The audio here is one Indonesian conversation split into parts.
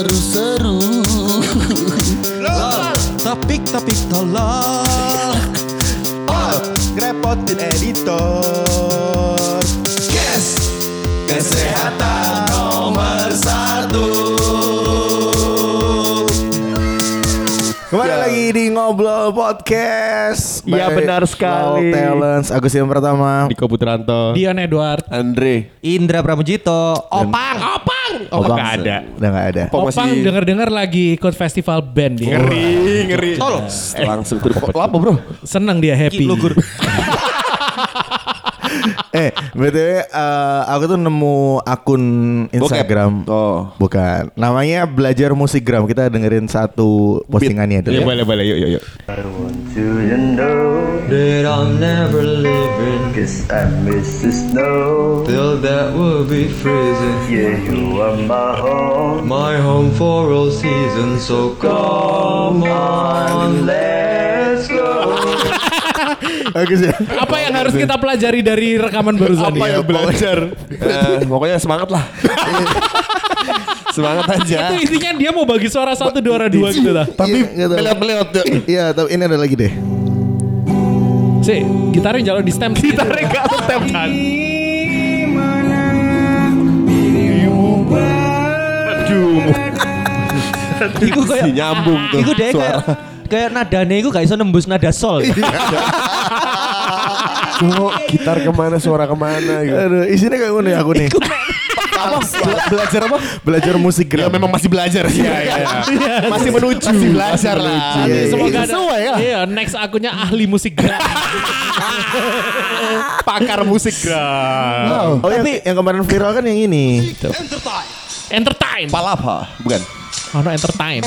seru-seru. Topik-topik tolol. Oh, ngerepotin editor lagi di Ngobrol Podcast Iya, benar sekali. Low Talents Agus yang pertama Diko Putranto. Dion Edward. Andre. Indra Pramujito. Opang, Opang. Oh, Opang. nggak ada. Udah gak ada Opang denger-dengar lagi ikut festival band dia. Ngeri, ngeri. Tolong. Langsung Apa bro? Seneng dia happy. Eh, BTW eh, aku tuh nemu akun Instagram Oh. Bukan Namanya Belajar Musikgram Kita dengerin satu postingannya dulu Iya ya. boleh boleh yuk yuk yuk. Do you know that I'm never leaving? Cause I miss the snow. Till that will be freezing. Yeah, you are my home. My home for all seasons. So come on, let's go. Bagus ya Apa yang harus kita pelajari dari rekaman barusan Apa ini? yang belajar? Eh, pokoknya semangat lah. semangat aja. Itu intinya dia mau bagi suara satu dua dua gitu lah. Tapi Melihat-melihat. Iya tapi ini ada lagi deh Si, gitarnya jalan di stem. Gitarnya gak tetap kan. Aduh. Iku kayak nyambung tuh Iku deh kayak kayak nadane iku gak iso nembus nada sol. Oh, gitar ke mana, suara ke mana gitu. Aduh isinya kayak gini aku nih Bela- belajar apa? Belajar musik Ya gram memang masih belajar sih. Iya, iya. Masih menuju. Masih belajar lah. Iya, iya. Semoga ada. Sesuai ya. Iya, next akunnya ahli musik gerak. Pakar musik gram. Oh yang, yang kemarin viral kan yang ini Entertain. Palapa, bukan? Oh, no, entertain.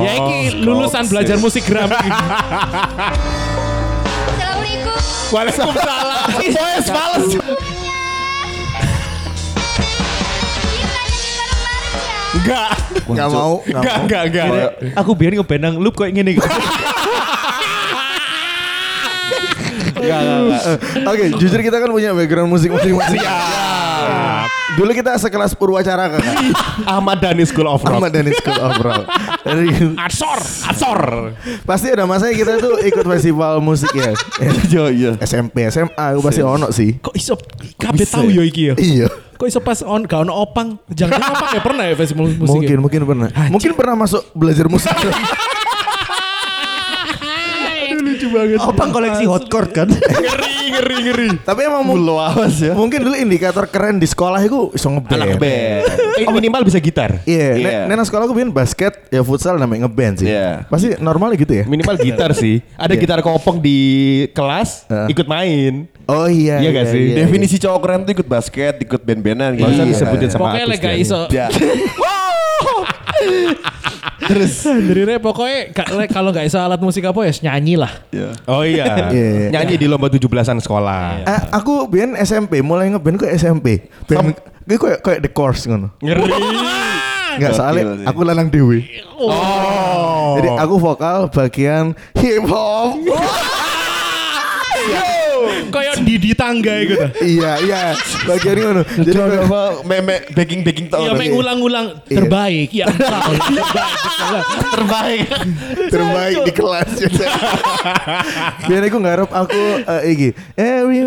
Ya iki lulusan belajar musik gram. Waalaikumsalam. Boys, males. Enggak. Gak mau Gak Enggak, mau enggak, enggak. Aku biar ngebenang loop kayak gini. Enggak, enggak. Oke jujur kita kan punya background musik masing-masing Dulu kita sekelas Purwacara kan Ahmad Dhani School of Rock. Ahmad Dhani School of Rock Asor, asor. Pasti ada masanya kita tuh ikut festival musik ya Iya, iya. SMP, SMA itu pasti ono sih Kok iso kabeh tahu yo iki yo. Iya Kok iso pas on gak ono opang? Jangan opang ya pernah ya festival musik. Mungkin, mungkin pernah Mungkin pernah masuk belajar musik banget. Opang koleksi hot chord kan? Ngeri, ngeri, ngeri. Tapi emang mu- Mulu awas ya. mungkin dulu indikator keren di sekolah itu iso ngeband Anak band. Eh, minimal bisa gitar. Iya, Iya. yeah. Nena sekolah aku bikin basket, ya futsal namanya ngeband sih. Iya. Pasti normalnya gitu ya. Minimal gitar sih. Ada Iya. gitar kopong di kelas, Heeh. ikut main. Oh iya. Iya gak sih? iya, Definisi cowok keren tuh ikut basket, ikut band-bandan. Gak usah Iya. disebutin sama Pokoknya aku lega iso. Terus dari re pokoknya kalau nggak iso alat musik apa ya nyanyi lah. Oh iya. Iya, iya. Nyanyi di lomba 17-an sekolah. Eh, aku bikin SMP, mulai ngeband ke SMP. Band, gue kayak kayak The Course ngono. Ngeri. Enggak soalnya sih. aku lanang dewi. Oh. Jadi aku vokal bagian hip hop. Kayak di di tangga gitu. iya, iya. Bagian ini ngono. Jadi Jadi apa meme baking baking tau Iya kan? mengulang-ulang Iya. terbaik. Ya engkau terbaik. terbaik. terbaik di kelas. Biar aku ngarep aku eh, iki. Every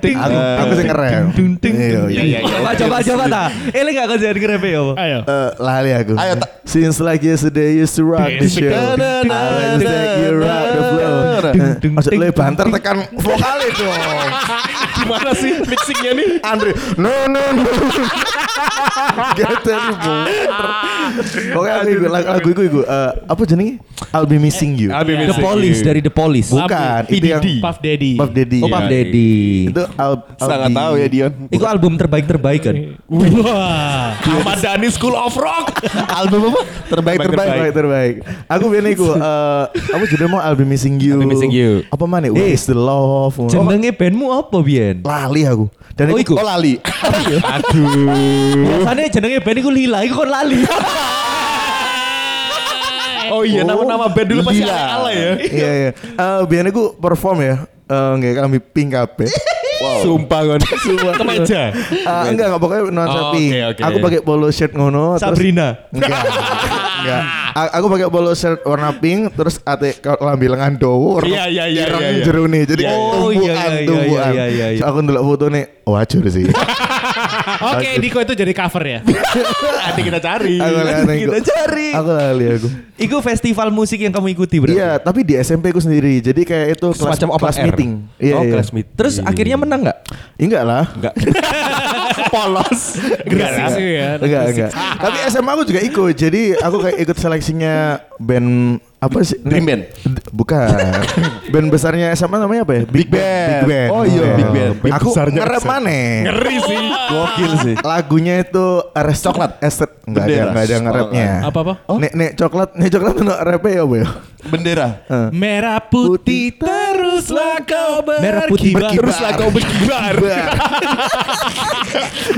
ting. Aku aku sing keren. Iya, iya. Coba coba coba ta. Ele gak kerjaan grepe ya, Pak? Ayo. Eh, lali aku. Ayo, tak. Since like yesterday used to rock the show. I like you rock Eh, Maksud lu banter tekan vokal itu. Gimana sih mixingnya nih? Andre, no no no. Nih banter. Oke lagu lagu iku iku eh, apa jenenge? I'll be missing you. The Police dari The Police. Bukan, itu yang PDD. Puff Daddy. Puff Daddy. Oh, Puff. Daddy. Itu I'll, I'll Sangat be- tahu ya Dion. Itu album terbaik-terbaik kan? Wah. Ahmad Dhani School of Rock. Album apa? terbaik terbaik terbaik terbaik. Aku biar iku eh aku juga mau I'll be missing you. I'll be missing you. Apa mana? What Eh, is the love? Jenenge bandmu apa, Bian? Lali aku. Dan Oh, iku iku. Oh lali. Aduh. Biasanya jenenge band iku Lila, iku kon lali. Oh iya nama-nama band dulu pasti Lila. ala ya. Iya iya. Eh biar aku perform ya. Eh nggak kami pink kabeh. Sumpah kon. Kemeja. Ah, enggak enggak pokoknya nuansa Oh, pink. oke, oke. Aku pakai polo shirt ngono terus- Sabrina. Enggak. enggak. A- Aku pakai polo shirt warna pink terus ate lambi lengan dowo. Iya, iya, iya, iya, iya. jero nih. Jadi Iya, iya. Oh, iya, tumbukan, iya, iya, tumbukan. iya, iya, iya. So, aku ndelok foto nih wajur sih. Oke, Diko itu jadi cover ya. Nanti kita cari. aku lali Kita cari. Aku lali aku. Iku festival musik yang kamu ikuti bro. Iya, tapi di SMP ku sendiri. Jadi kayak itu kelas, Semacam open kelas meeting. Iya, oh, iya. kelas meeting. Terus akhirnya menang nggak? Ya, enggak lah. enggak. Polos. Gresik sih ya. Enggak, enggak. Tapi SMA aku juga ikut. Jadi aku kayak ikut seleksinya band apa sih? Dream Band? Bukan. band besarnya SMA namanya apa ya? Big, Band. Big Band. Oh iya, Big Band. Band Aku SMA. mana? Ngeri sih. Gokil sih. Lagunya itu Ares Coklat. Estet. Enggak ada, enggak ada ngerapnya. Apa-apa? Nek nek coklat, nek coklat itu rapnya ya apa ya? Bendera. Merah putih teruslah kau berkibar. Merah putih berkibar. Teruslah kau berkibar.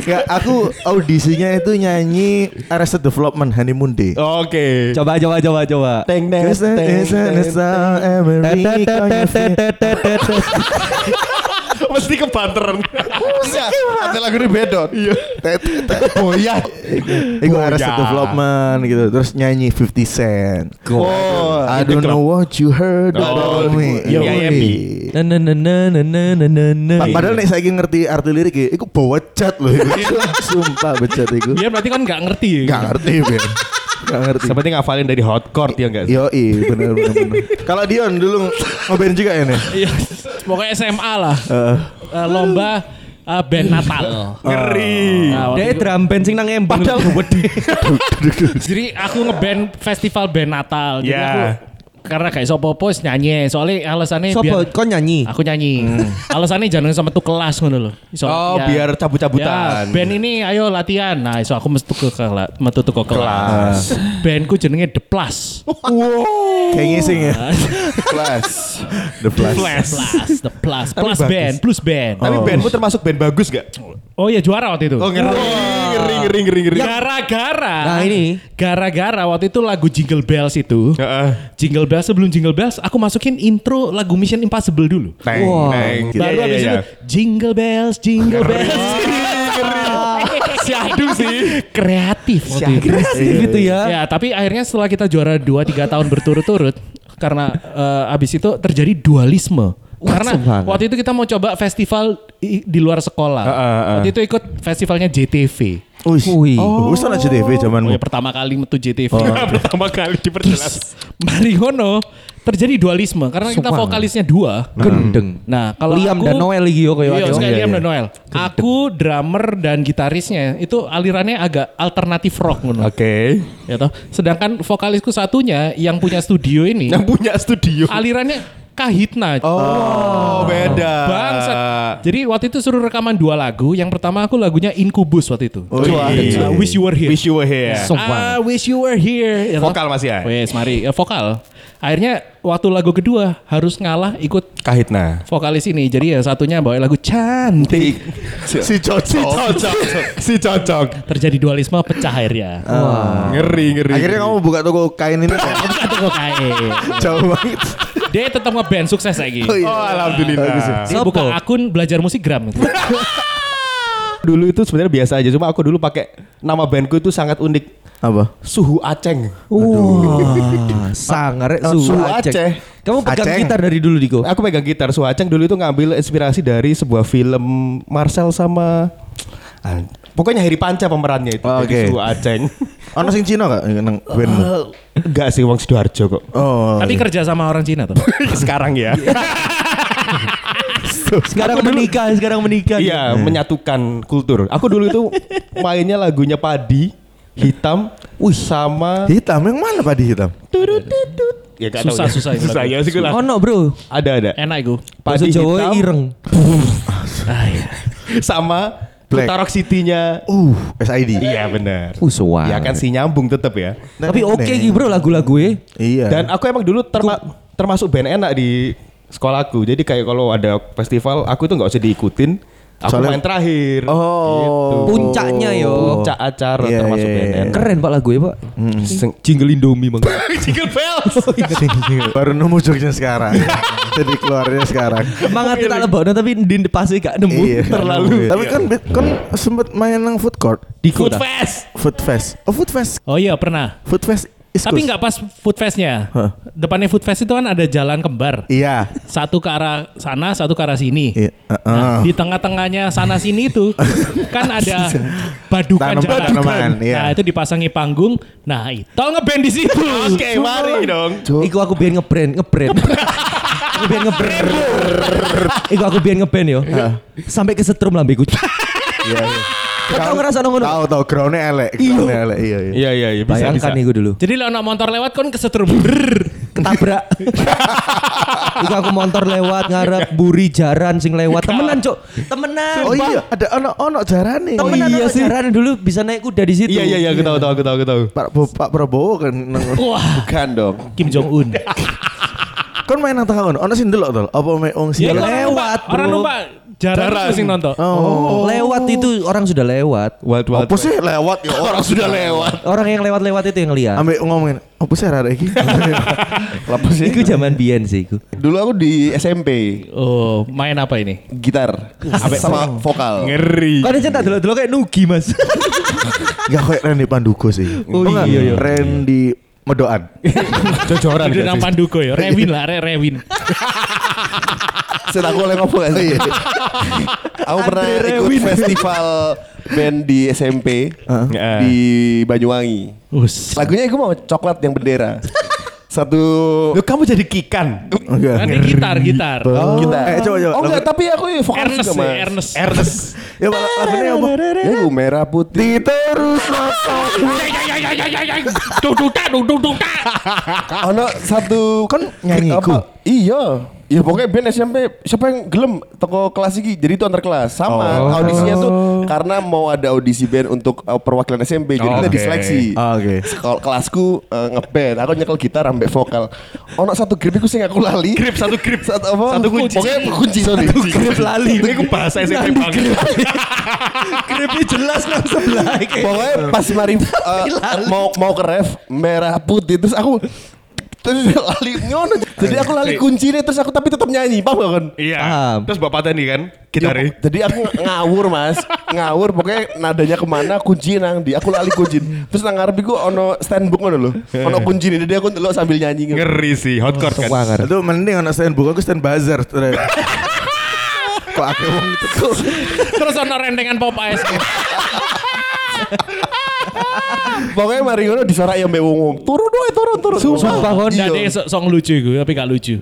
Enggak, aku audisinya itu nyanyi Arrested Development Honeymoon Day. Oke. Coba coba coba coba. Teng teng teng, teng, mesti kebanteran. Iya. Ada lagu ini bedot. Iya. Boyah. Iku harus development gitu. Terus nyanyi 50 Cent. Oh, I don't know what you heard oh, about me. Iya, iya, iya. Na na na na na na na. Iya. Padahal nih saya ngerti arti lirik ya, iku chat loh. Iya. Sumpah becet iku. Iya berarti kan gak ngerti. Gak ngerti, Iya. Gak ngerti Seperti ngafalin dari hot court ya enggak? Yo bener bener bener Kalau Dion dulu ngobain juga ya nih Iya. Pokoknya SMA lah. Eh, Eh, lomba eh, band Natal. Ngeri. Nah, Dia drum band sing nang embang. Padahal-. Jadi aku ngeband festival band Natal. Jadi Ya. aku karena gak iso apa-apa nyanyi. Soalnya alasannya Sopo biar kau nyanyi? aku nyanyi. Alasannya jangan sama tuh kelas ngono loh. Iso- Oh, ya. biar cabut-cabutan. Ya, band ini ayo latihan. Nah, iso aku metu ke kelas, metu ke kelas. Bandku jenenge The Plus. Kayak ngising ya Kelas. The Flash Plus, The Plus, Tapi Plus bagus. Band, Plus Band. Tapi bandmu termasuk band bagus gak? Oh ya juara waktu itu. Oh ngeri, ngeri, ngeri, ngeri, ngeri. Gara-gara. Nah, ini. Gara-gara waktu itu lagu Jingle Bells itu. Heeh. Jingle Bells sebelum Jingle Bells aku masukin intro lagu Mission Impossible dulu. Neng, Wah. neng. Baru Iya, habis iya, itu Jingle Bells, Jingle Bells. Syahdu sih. Kreatif waktu itu. Kreatif itu ya. Ya, tapi akhirnya setelah kita juara 2-3 tahun berturut-turut karena eh, abis itu terjadi dualisme. Karena semangat. waktu itu kita mau coba festival di luar sekolah. Ah, ah, ah. Waktu itu ikut festivalnya JTV. Wih Wih. Wis ana JTV Oh, zamanmu ya, pertama kali metu JTV. Pertama kali diperjelas. Mari ngono terjadi dualisme karena kita Sumpah. vokalisnya dua. Gendeng. Nah, kalau Liam aku, dan Noel lagi yo kayak Iya, Iya, Liam iya. dan Noel. Aku drummer dan gitarisnya itu alirannya agak alternatif rock ngono. Oke. Ya toh. Sedangkan vokalisku satunya yang punya studio ini Yang punya studio. alirannya kahitna. Oh, beda. Bangsat. Jadi waktu itu suruh rekaman dua lagu. Yang pertama aku lagunya Incubus waktu itu. Oh, iya. Uh, Wish You Were Here. Wish you were here. So- I wish you were here. Ya. Vokal masih ya? Wes, mari Ya, vokal. Akhirnya waktu lagu kedua harus ngalah ikut Kahitna. vokalis ini. Jadi ya satunya bawa lagu cantik. Si cocok cocok. si cocok. Terjadi dualisme pecah akhirnya. Ngeri, ngeri. Akhirnya kamu buka toko kain ini? Itu kok kayak. Jauh banget Dia tetap ngeband sukses lagi. Oh, iya. Oh, alhamdulillah. Ya. Dia buka akun belajar musik gram. Dulu itu sebenarnya biasa aja, cuma aku dulu pakai nama bandku itu sangat unik. Apa? Suhu Aceng. Wah, sangar Oh, Suhu Suhu Aceh. Aceh. Kamu pegang Aceh. gitar dari dulu Diko? Aku pegang gitar Suhu Aceng dulu itu ngambil inspirasi dari sebuah film Marcel sama pokoknya Heri Panca pemerannya itu. Oh, oke. Suhu Aceng. Ono sing Cina gak nang bandmu? Enggak sih Wong Sidoarjo kok. Oh. Tapi kerja sama orang Cina tuh. Sekarang ya. Sekarang menikah, sekarang menikah. Iya, menyatukan kultur. Aku dulu itu mainnya lagunya Padi, Hitam, Wih, sama hitam yang mana padi hitam? ya gak Susah, ya. susah ini susah ya sih gue lah. Oh no bro, Ada ada. Enak itu. bahasa Padi Jawa hitam ireng. sama Black. Putarok City-nya. Uh, SID. Iya benar. Uh, suara. Ya kan si nyambung tetap ya. Tapi oke gitu bro lagu-lagu ya. Iya. Dan aku emang dulu terma- termasuk band enak di sekolahku. Jadi kayak kalau ada festival, aku tuh nggak usah diikutin. Aku Soalnya- main terakhir. Oh. Puncaknya yo. Puncak acara Iya, termasuk iya, band iya. enak. Keren pak lagu ya pak. Seng- Jingle Indomie bang. Jingle bells. Baru nemu jokesnya sekarang. Jadi keluarnya sekarang. Semangat kita lebokno tapi di pasti gak nemu. Iya. Terlalu. Tapi kan kan sempet main nang food court. Di Food kota. Fest. Food fest. Oh food fest. Oh iya pernah. Food fest. East Tapi nggak pas food festnya. Hah. Depannya food fest itu kan ada jalan kembar. Iya. Satu ke arah sana, satu ke arah sini. Iya. Nah, Heeh. di tengah-tengahnya sana sini itu kan ada badukan Tanam- jalan. tanaman, iya. Nah itu dipasangi panggung. Nah itu ngeband di situ. Oke, mari dong. Iku aku biar ngebrand, ngebrand. aku biar ngebrand. Iku aku biar ngeband yo. Sampai kesetrum lambeku. Iya. iya. Kau tau ngerasa ngono? Tahu tahu groundnya elek. Groundnya elek. Iya iya. Iya iya iya bisa bisa. Bayangkan iku dulu. Jadi lo motor lewat kan kesetrum. Ketabrak. Iku aku motor lewat ngarep buri jaran sing lewat. Temenan, Cuk. Temenan. Oh iya, ada ono ono jarane. Temenan iya sih. jaran dulu bisa naik kuda di situ. Iya iya iya aku tahu tahu aku tahu aku tahu. Pak Bo- Pak Prabowo kan Wah Bukan dong. Kim Jong Un. Kon main nang tahun, ono sing delok to. Apa mek wong sing Iya, delok? lewat, bro. Orang numpak itu sing nonton. Oh. Lewat itu orang sudah lewat. Wild wild. Apa sih lewat ya orang sudah lewat. Orang yang lewat-lewat itu yang lihat. Ambek ngomongin, apa sih arek iki? Apa sih? Iku zaman biyen sih iku. Dulu aku di SMP Oh main apa ini? gitar sama vokal. Ngeri. Kau ada dulu dulu kayak Nugi mas. Enggak kayak Randy Pandugo sih. Oh, enggak? iya, iya. Randy Medoan. Jojoran Itu nang Panduko ya. Rewin lah, Re, Rewin. Saya aku oleh ngomong kan. Aku pernah ikut festival band di SMP di Banyuwangi. Us. Lagunya aku mau coklat yang bendera. Satu Loh, kamu jadi kikan. Enggak. Kan gitar, gitar. Oh. kita. Eh, coba, coba. Oh enggak, tapi aku vokal Ernest juga ya, mas. Ernest. Ernest. Ya Pak, lagunya apa? Ya merah putih. Terus Ono satu Kan nyanyi apa? iku? Iya. Iya pokoknya band SMP siapa yang gelem toko kelas iki jadi itu antar kelas sama Oh. audisinya tuh karena mau ada audisi band untuk uh, perwakilan SMP jadi kita Oke. diseleksi. Ah, oke. Kalau kelasku uh, ngeband, aku nyekel gitar ambek vokal. Ono satu grip iku sing aku lali. Grip satu grip satu apa? Satu kunci. Pokoknya kunci sorry. Grip lali. Ini aku bahasa SMP banget. Gripnya jelas nang sebelah. Pokoknya pas mari uh, mau mau ke ref merah putih terus aku terus lali ngono. Jadi aku lali kunci terus aku tapi tetap nyanyi, paham gak kan? Iya. Paham. Terus bapak tadi kan Yo, gitare. jadi aku ngawur mas ngawur pokoknya nadanya ke mana kunci nang di aku lali kunci terus nang ngarep iku ono standbook ngono lho ono kunci jadi aku ndelok sambil nyanyi gitu. Ngeri sih, hotcore kan. Wangar. Itu mending anak stand buku aku stand buzzer. Kok akeh wong itu. Terus ono rendengan pop ice. pokoknya mari ngono disorak ya mbek wong turun doe turun turun Sumpah, kon. iya. Ada sok sok lucu gue, tapi gak lucu.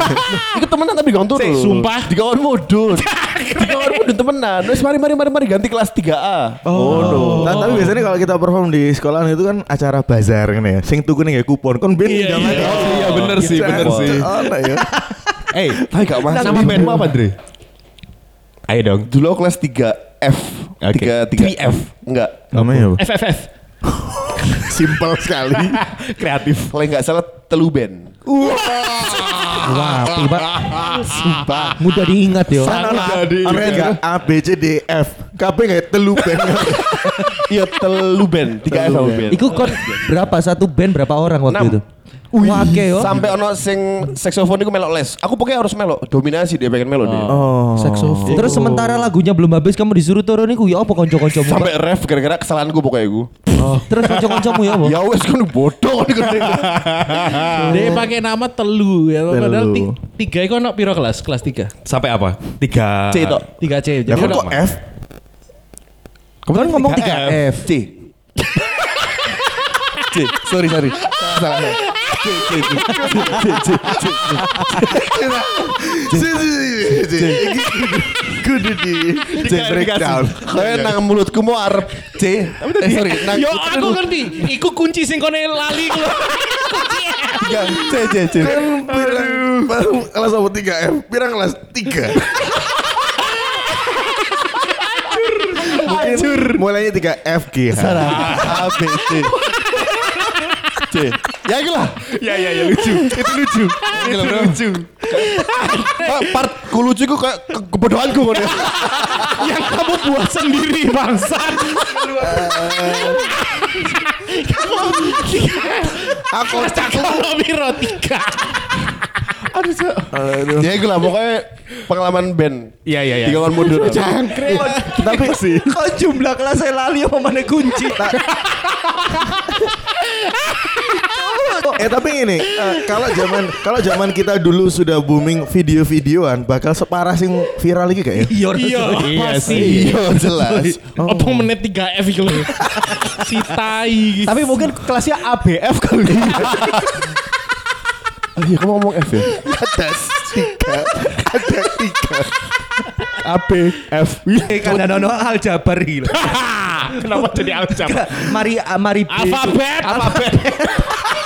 Iku temenan tapi gak turun. sumpah. Di kawan mudun. Di kawan mudun temenan. Wes mari mari mari mari ganti kelas 3A. Oh, no. Nah, tapi biasanya kalau kita perform di sekolah itu kan acara bazar kan ya. Sing tuku nih kayak kupon. Kon ben Iya, iya. Iya bener sih, bener Cek, sih. ya. Eh, tapi gak masuk. Nama bandmu apa, Dre? Ayo dong. Dulu kelas 3F. Oke. 3 3F. Enggak. Namanya apa? FFF. Simpel sekali. Kreatif. Kalau enggak salah telu band. Wah, tiba. Sumpah. Mudah diingat yo. Ono enggak A B C D F. Kabeh kayak telu ben. Iya telu band. 3F sama band. Iku kon berapa satu band berapa orang waktu Enam. itu? Wake yo. Sampai ono sing saxophone iku melok les. Aku pokoknya harus melok. Dominasi dia pengen melok dia. Oh. Saxophone. Terus sementara lagunya belum habis kamu disuruh turun iku ya apa kanca-kancamu? Sampai ref gara-gara kesalahanku pokoknya iku. Terus kanca-kancamu ya apa? Ya wes kan bodoh nih Dia pakai nama telu ya. Padahal tiga itu ono piro kelas? Kelas tiga. Sampai apa? Tiga. C tok. Tiga C. Ya Jadi kok F? Kamu kan ngomong 3F. C. C. Sorry sorry. Salah. C C C C C C. Kudu di di breakdown. Nang mulutku mau arep C. Eh sorry. Nang Yo aku ngerti. Iku kunci sing kone lali ku. C C C. Kan kelas apa 3 F? Pirang kelas 3. Mungkin mulainya 3 F G H. A B C. C. Ya gila. Ya ya ya lucu. Itu lucu. Itu lucu. Ah, Part ku lucu ku kayak ke- kebodohanku ngono. Yang kamu buat sendiri bangsat. Aku Kalau piro tiga. Ya itu lah pokoknya pengalaman band. Iya iya iya. Tiga tahun mundur. Tapi sih Kok jumlah kelas saya lali apa mana kunci? Eh tapi ini eh, kalau zaman kalau zaman kita dulu sudah booming video-videoan bakal separah sing viral lagi gak ya? Iya, Iya, Iya pasti. Iya jelas. Apa menit 3 F gitu. Si tai. Tapi mungkin kelasnya ABF kali. Oh iya kamu ngomong F ya? Ada tiga, ada tiga. AB F. Eh kan ada no aljabar gitu. Kenapa jadi aljabar? Mari mari B. Alfabet. Alfabet.